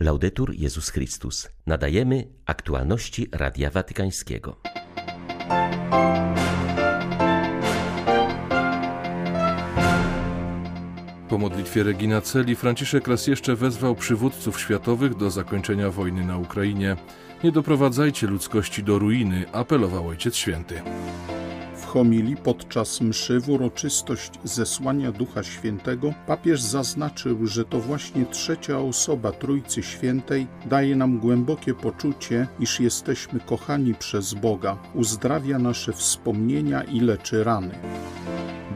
Laudetur Jezus Chrystus. Nadajemy aktualności Radia Watykańskiego. Po modlitwie Regina Celi Franciszek raz jeszcze wezwał przywódców światowych do zakończenia wojny na Ukrainie. Nie doprowadzajcie ludzkości do ruiny, apelował Ojciec Święty. Podczas mszy w uroczystość zesłania Ducha Świętego papież zaznaczył, że to właśnie trzecia osoba Trójcy Świętej daje nam głębokie poczucie, iż jesteśmy kochani przez Boga, uzdrawia nasze wspomnienia i leczy rany.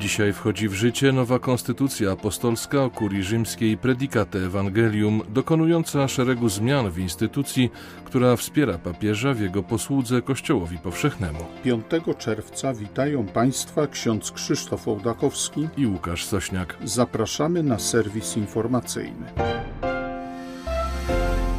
Dzisiaj wchodzi w życie nowa konstytucja apostolska o kurii rzymskiej Predicate Evangelium, dokonująca szeregu zmian w instytucji, która wspiera papieża w jego posłudze Kościołowi Powszechnemu. 5 czerwca witają Państwa ksiądz Krzysztof Ołdakowski i Łukasz Sośniak. Zapraszamy na serwis informacyjny.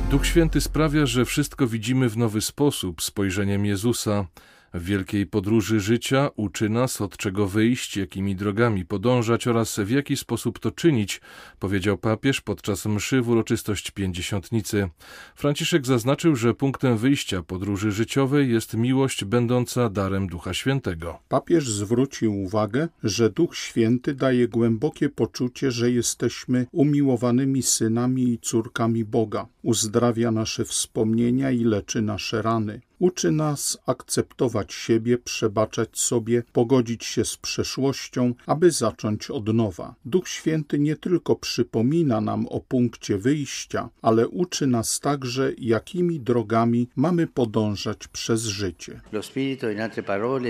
Duch Święty sprawia, że wszystko widzimy w nowy sposób, spojrzeniem Jezusa. W wielkiej podróży życia uczy nas, od czego wyjść, jakimi drogami podążać oraz w jaki sposób to czynić, powiedział papież podczas mszy w uroczystość pięćdziesiątnicy. Franciszek zaznaczył, że punktem wyjścia podróży życiowej jest miłość będąca darem Ducha Świętego. Papież zwrócił uwagę, że Duch Święty daje głębokie poczucie, że jesteśmy umiłowanymi synami i córkami Boga. Uzdrawia nasze wspomnienia i leczy nasze rany. Uczy nas akceptować siebie, przebaczać sobie, pogodzić się z przeszłością, aby zacząć od nowa. Duch Święty nie tylko przypomina nam o punkcie wyjścia, ale uczy nas także, jakimi drogami mamy podążać przez życie.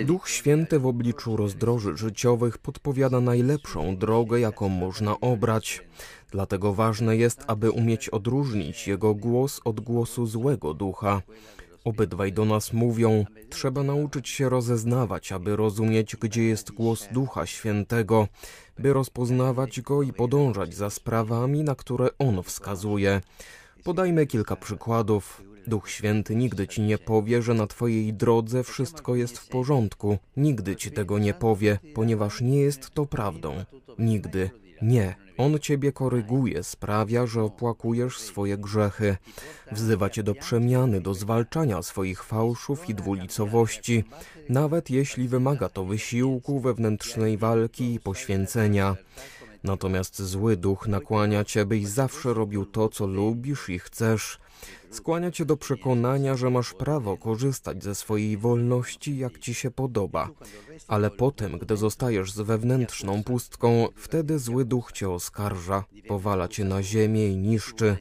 Duch Święty w obliczu rozdroży życiowych podpowiada najlepszą drogę, jaką można obrać. Dlatego ważne jest, aby umieć odróżnić jego głos od głosu złego ducha. Obydwaj do nas mówią, trzeba nauczyć się rozeznawać, aby rozumieć, gdzie jest głos Ducha Świętego, by rozpoznawać go i podążać za sprawami, na które on wskazuje. Podajmy kilka przykładów. Duch Święty nigdy ci nie powie, że na twojej drodze wszystko jest w porządku. Nigdy ci tego nie powie, ponieważ nie jest to prawdą. Nigdy. Nie. On ciebie koryguje, sprawia, że opłakujesz swoje grzechy. Wzywa cię do przemiany, do zwalczania swoich fałszów i dwulicowości, nawet jeśli wymaga to wysiłku, wewnętrznej walki i poświęcenia. Natomiast zły duch nakłania cię, byś zawsze robił to, co lubisz i chcesz. Skłania cię do przekonania, że masz prawo korzystać ze swojej wolności, jak ci się podoba. Ale potem, gdy zostajesz z wewnętrzną pustką, wtedy zły duch cię oskarża, powala cię na ziemię i niszczy.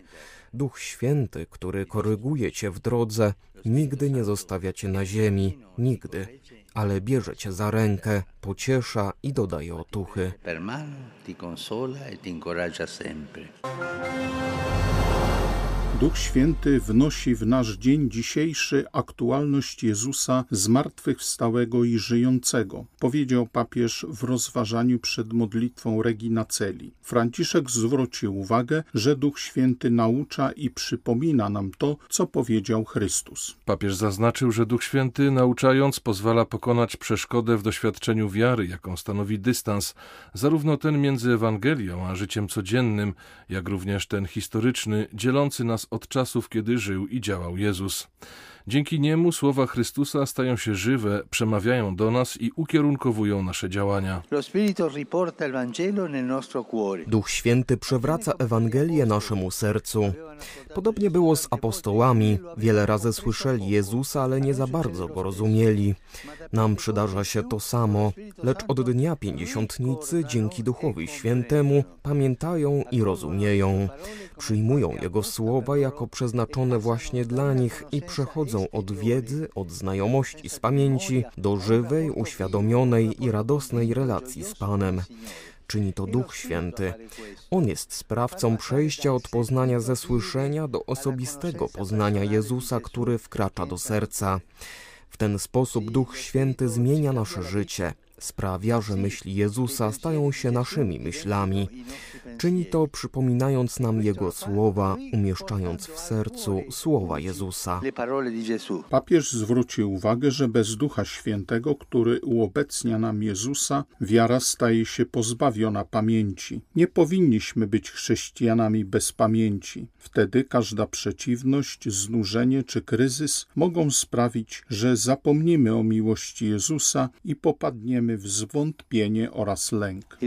Duch Święty, który koryguje cię w drodze, nigdy nie zostawia cię na ziemi, nigdy, ale bierze cię za rękę, pociesza i dodaje otuchy. Per mano ti consola e ti incoraggia sempre. Duch Święty wnosi w nasz dzień dzisiejszy aktualność Jezusa zmartwychwstałego i żyjącego, powiedział papież w rozważaniu przed modlitwą Regina Celi. Franciszek zwrócił uwagę, że Duch Święty naucza i przypomina nam to, co powiedział Chrystus. Papież zaznaczył, że Duch Święty nauczając pozwala pokonać przeszkodę w doświadczeniu wiary, jaką stanowi dystans, zarówno ten między Ewangelią a życiem codziennym, jak również ten historyczny, dzielący nas od czasów, kiedy żył i działał Jezus. Dzięki niemu słowa Chrystusa stają się żywe, przemawiają do nas i ukierunkowują nasze działania. Duch Święty przewraca Ewangelię naszemu sercu. Podobnie było z apostołami. Wiele razy słyszeli Jezusa, ale nie za bardzo go rozumieli. Nam przydarza się to samo, lecz od dnia pięćdziesiątnicy dzięki Duchowi Świętemu pamiętają i rozumieją. Przyjmują Jego słowa jako przeznaczone właśnie dla nich i przechodzą od wiedzy, od znajomości z pamięci do żywej, uświadomionej i radosnej relacji z Panem. Czyni to Duch Święty. On jest sprawcą przejścia od poznania ze słyszenia do osobistego poznania Jezusa, który wkracza do serca. W ten sposób Duch Święty zmienia nasze życie, sprawia, że myśli Jezusa stają się naszymi myślami. Czyni to przypominając nam Jego słowa, umieszczając w sercu słowa Jezusa. Papież zwrócił uwagę, że bez Ducha Świętego, który uobecnia nam Jezusa, wiara staje się pozbawiona pamięci. Nie powinniśmy być chrześcijanami bez pamięci. Wtedy każda przeciwność, znużenie czy kryzys mogą sprawić, że zapomnimy o miłości Jezusa i popadniemy w zwątpienie oraz lęk.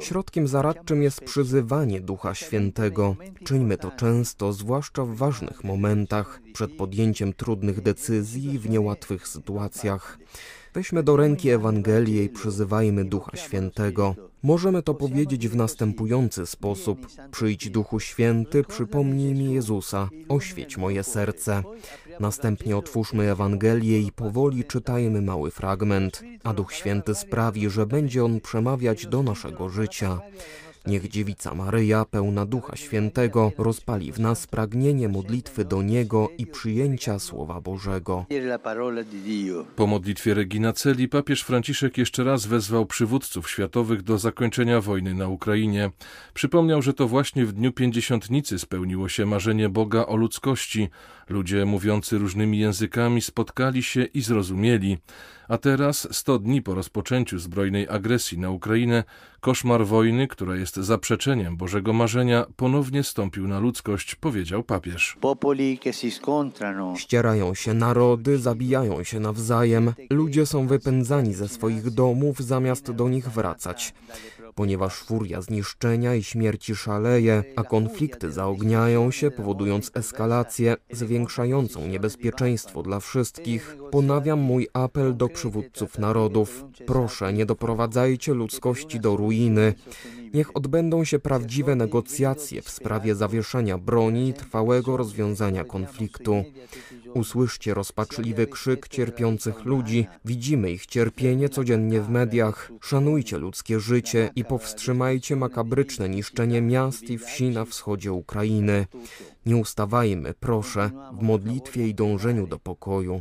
Środkiem zaradczym jest przyzywanie Ducha Świętego. Czyńmy to często, zwłaszcza w ważnych momentach, przed podjęciem trudnych decyzji w niełatwych sytuacjach. Weźmy do ręki Ewangelię i przyzywajmy Ducha Świętego. Możemy to powiedzieć w następujący sposób: Przyjdź Duchu Święty, przypomnij mi Jezusa, oświeć moje serce. Następnie otwórzmy Ewangelię i powoli czytajmy mały fragment, a Duch Święty sprawi, że będzie on przemawiać do naszego życia. Niech dziewica Maryja, pełna Ducha Świętego, rozpali w nas pragnienie modlitwy do Niego i przyjęcia Słowa Bożego. Po modlitwie Regina Celi papież Franciszek jeszcze raz wezwał przywódców światowych do zakończenia wojny na Ukrainie. Przypomniał, że to właśnie w dniu pięćdziesiątnicy spełniło się marzenie Boga o ludzkości. Ludzie mówiący różnymi językami spotkali się i zrozumieli. A teraz, sto dni po rozpoczęciu zbrojnej agresji na Ukrainę, koszmar wojny, która jest zaprzeczeniem Bożego marzenia, ponownie stąpił na ludzkość, powiedział papież. Ścierają się narody, zabijają się nawzajem, ludzie są wypędzani ze swoich domów zamiast do nich wracać ponieważ furia zniszczenia i śmierci szaleje, a konflikty zaogniają się, powodując eskalację zwiększającą niebezpieczeństwo dla wszystkich, ponawiam mój apel do przywódców narodów. Proszę, nie doprowadzajcie ludzkości do ruiny. Niech odbędą się prawdziwe negocjacje w sprawie zawieszenia broni i trwałego rozwiązania konfliktu. Usłyszcie rozpaczliwy krzyk cierpiących ludzi, widzimy ich cierpienie codziennie w mediach. Szanujcie ludzkie życie i powstrzymajcie makabryczne niszczenie miast i wsi na wschodzie Ukrainy. Nie ustawajmy, proszę, w modlitwie i dążeniu do pokoju.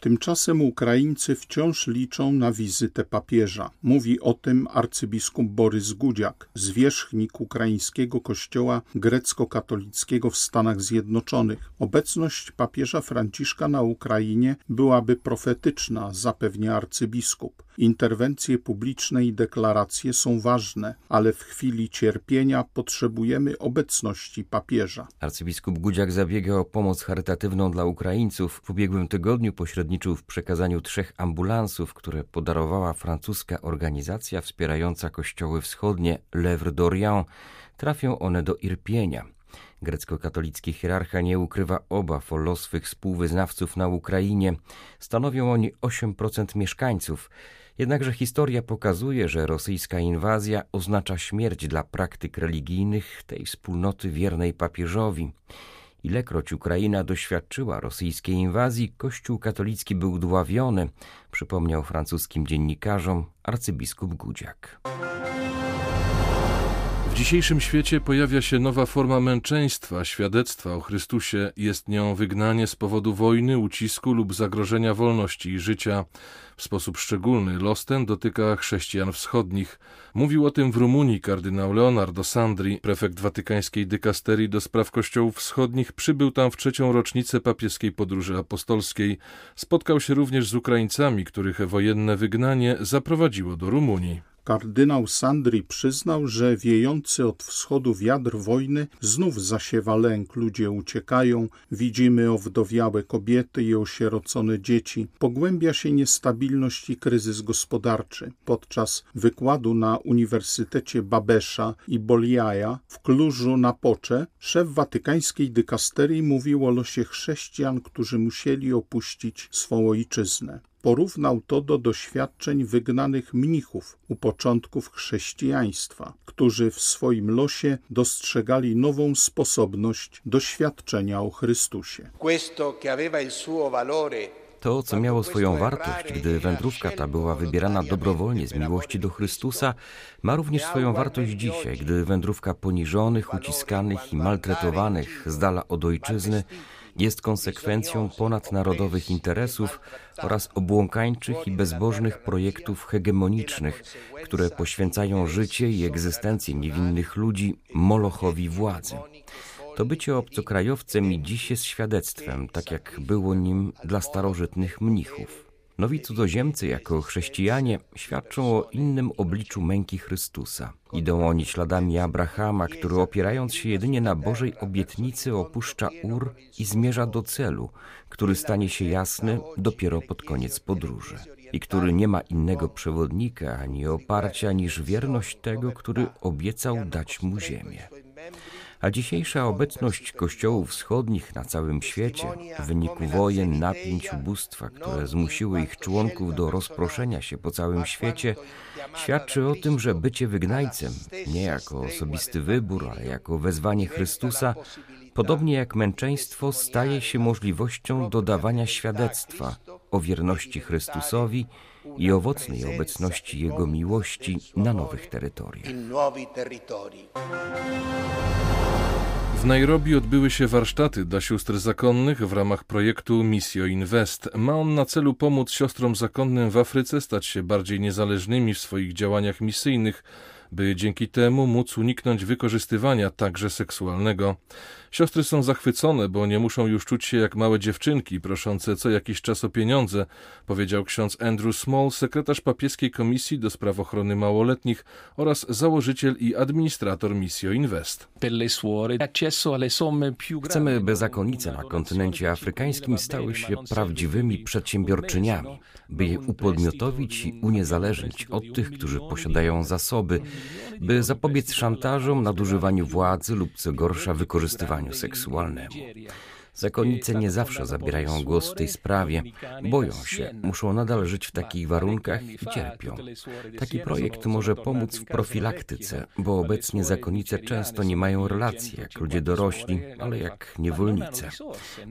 Tymczasem Ukraińcy wciąż liczą na wizytę papieża. Mówi o tym arcybiskup Borys Gudziak, zwierzchnik ukraińskiego kościoła grecko-katolickiego w Stanach Zjednoczonych. Obecność papieża Franciszka na Ukrainie byłaby profetyczna, zapewnia arcybiskup. Interwencje publiczne i deklaracje są ważne, ale w chwili cierpienia potrzebujemy obecności papieża. Arcybiskup Gudziak zabiega o pomoc charytatywną dla Ukraińców. W ubiegłym tygodniu pośredniczył w przekazaniu trzech ambulansów, które podarowała francuska organizacja wspierająca kościoły wschodnie Lèvre d'Orient. Trafią one do Irpienia. Grecko-katolicki hierarcha nie ukrywa obaw o los swych współwyznawców na Ukrainie. Stanowią oni 8% mieszkańców. Jednakże historia pokazuje, że rosyjska inwazja oznacza śmierć dla praktyk religijnych tej wspólnoty wiernej papieżowi. Ilekroć Ukraina doświadczyła rosyjskiej inwazji, Kościół katolicki był dławiony, przypomniał francuskim dziennikarzom arcybiskup Gudziak. W dzisiejszym świecie pojawia się nowa forma męczeństwa, świadectwa o Chrystusie. Jest nią wygnanie z powodu wojny, ucisku lub zagrożenia wolności i życia. W sposób szczególny los ten dotyka chrześcijan wschodnich. Mówił o tym w Rumunii kardynał Leonardo Sandri, prefekt watykańskiej dykasterii do spraw kościołów wschodnich, przybył tam w trzecią rocznicę papieskiej podróży apostolskiej. Spotkał się również z Ukraińcami, których wojenne wygnanie zaprowadziło do Rumunii. Kardynał Sandri przyznał, że wiejący od wschodu wiatr wojny znów zasiewa lęk. Ludzie uciekają, widzimy owdowiałe kobiety i osierocone dzieci. Pogłębia się niestabilność i kryzys gospodarczy. Podczas wykładu na Uniwersytecie Babesza i Boliaja w Klużu na Pocze szef watykańskiej dykasterii mówił o losie chrześcijan, którzy musieli opuścić swą ojczyznę. Porównał to do doświadczeń wygnanych mnichów u początków chrześcijaństwa, którzy w swoim losie dostrzegali nową sposobność doświadczenia o Chrystusie. To, co miało swoją wartość, gdy wędrówka ta była wybierana dobrowolnie z miłości do Chrystusa, ma również swoją wartość dzisiaj, gdy wędrówka poniżonych, uciskanych i maltretowanych z dala od ojczyzny jest konsekwencją ponadnarodowych interesów oraz obłąkańczych i bezbożnych projektów hegemonicznych, które poświęcają życie i egzystencję niewinnych ludzi molochowi władzy. To bycie obcokrajowcem i dziś jest świadectwem, tak jak było nim dla starożytnych mnichów. Nowi cudzoziemcy jako chrześcijanie świadczą o innym obliczu męki Chrystusa. Idą oni śladami Abrahama, który opierając się jedynie na Bożej obietnicy opuszcza Ur i zmierza do celu, który stanie się jasny dopiero pod koniec podróży i który nie ma innego przewodnika ani oparcia niż wierność tego, który obiecał dać mu ziemię a dzisiejsza obecność kościołów wschodnich na całym świecie w wyniku wojen, napięć, ubóstwa, które zmusiły ich członków do rozproszenia się po całym świecie, świadczy o tym, że bycie wygnajcem, nie jako osobisty wybór, ale jako wezwanie Chrystusa, podobnie jak męczeństwo, staje się możliwością dodawania świadectwa o wierności Chrystusowi i owocnej obecności Jego miłości na nowych terytoriach. W Nairobi odbyły się warsztaty dla sióstr zakonnych w ramach projektu Missio Invest. Ma on na celu pomóc siostrom zakonnym w Afryce stać się bardziej niezależnymi w swoich działaniach misyjnych, by dzięki temu móc uniknąć wykorzystywania także seksualnego. Siostry są zachwycone, bo nie muszą już czuć się jak małe dziewczynki proszące co jakiś czas o pieniądze, powiedział ksiądz Andrew Small, sekretarz papieskiej komisji do spraw ochrony małoletnich oraz założyciel i administrator Missio Invest. Chcemy, by zakonice na kontynencie afrykańskim stały się prawdziwymi przedsiębiorczyniami, by je upodmiotowić i uniezależnić od tych, którzy posiadają zasoby, by zapobiec szantażom, nadużywaniu władzy lub co gorsza wykorzystywaniu seksualnemu. Zakonnice nie zawsze zabierają głos w tej sprawie, boją się, muszą nadal żyć w takich warunkach i cierpią. Taki projekt może pomóc w profilaktyce, bo obecnie zakonnice często nie mają relacji jak ludzie dorośli, ale jak niewolnice.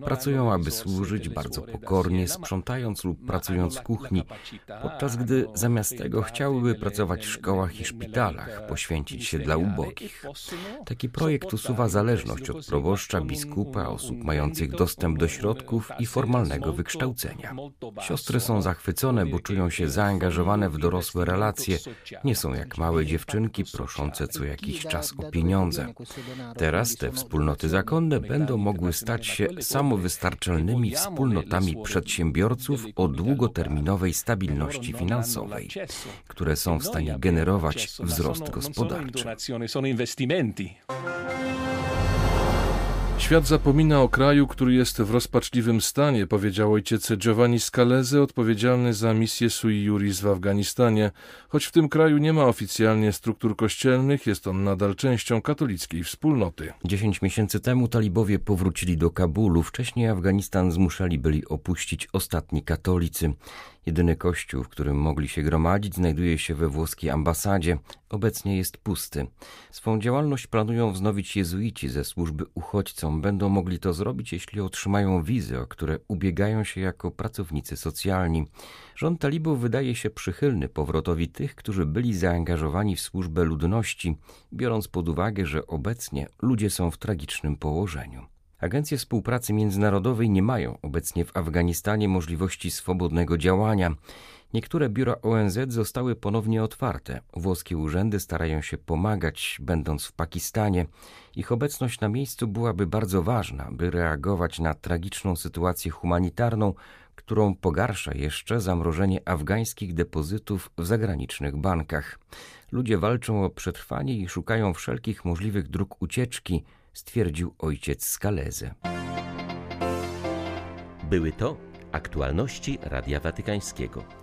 Pracują, aby służyć bardzo pokornie, sprzątając lub pracując w kuchni, podczas gdy zamiast tego chciałyby pracować w szkołach i szpitalach, poświęcić się dla ubogich. Taki projekt usuwa zależność od proboszcza, biskupa, osób mających mających dostęp do środków i formalnego wykształcenia. Siostry są zachwycone, bo czują się zaangażowane w dorosłe relacje. Nie są jak małe dziewczynki proszące co jakiś czas o pieniądze. Teraz te wspólnoty zakonne będą mogły stać się samowystarczalnymi wspólnotami przedsiębiorców o długoterminowej stabilności finansowej, które są w stanie generować wzrost gospodarczy. Świat zapomina o kraju, który jest w rozpaczliwym stanie, powiedział ojciec Giovanni Scalese, odpowiedzialny za misję Sui Juris w Afganistanie. Choć w tym kraju nie ma oficjalnie struktur kościelnych, jest on nadal częścią katolickiej wspólnoty. Dziesięć miesięcy temu talibowie powrócili do Kabulu. Wcześniej Afganistan zmuszali byli opuścić ostatni katolicy. Jedyny kościół, w którym mogli się gromadzić, znajduje się we włoskiej ambasadzie. Obecnie jest pusty. Swą działalność planują wznowić jezuici ze służby uchodźcom. Będą mogli to zrobić, jeśli otrzymają wizy, o które ubiegają się jako pracownicy socjalni. Rząd talibów wydaje się przychylny powrotowi tych, którzy byli zaangażowani w służbę ludności, biorąc pod uwagę, że obecnie ludzie są w tragicznym położeniu. Agencje współpracy międzynarodowej nie mają obecnie w Afganistanie możliwości swobodnego działania. Niektóre biura ONZ zostały ponownie otwarte. Włoskie urzędy starają się pomagać, będąc w Pakistanie. Ich obecność na miejscu byłaby bardzo ważna, by reagować na tragiczną sytuację humanitarną, którą pogarsza jeszcze zamrożenie afgańskich depozytów w zagranicznych bankach. Ludzie walczą o przetrwanie i szukają wszelkich możliwych dróg ucieczki stwierdził ojciec Skalezy. Były to aktualności Radia Watykańskiego.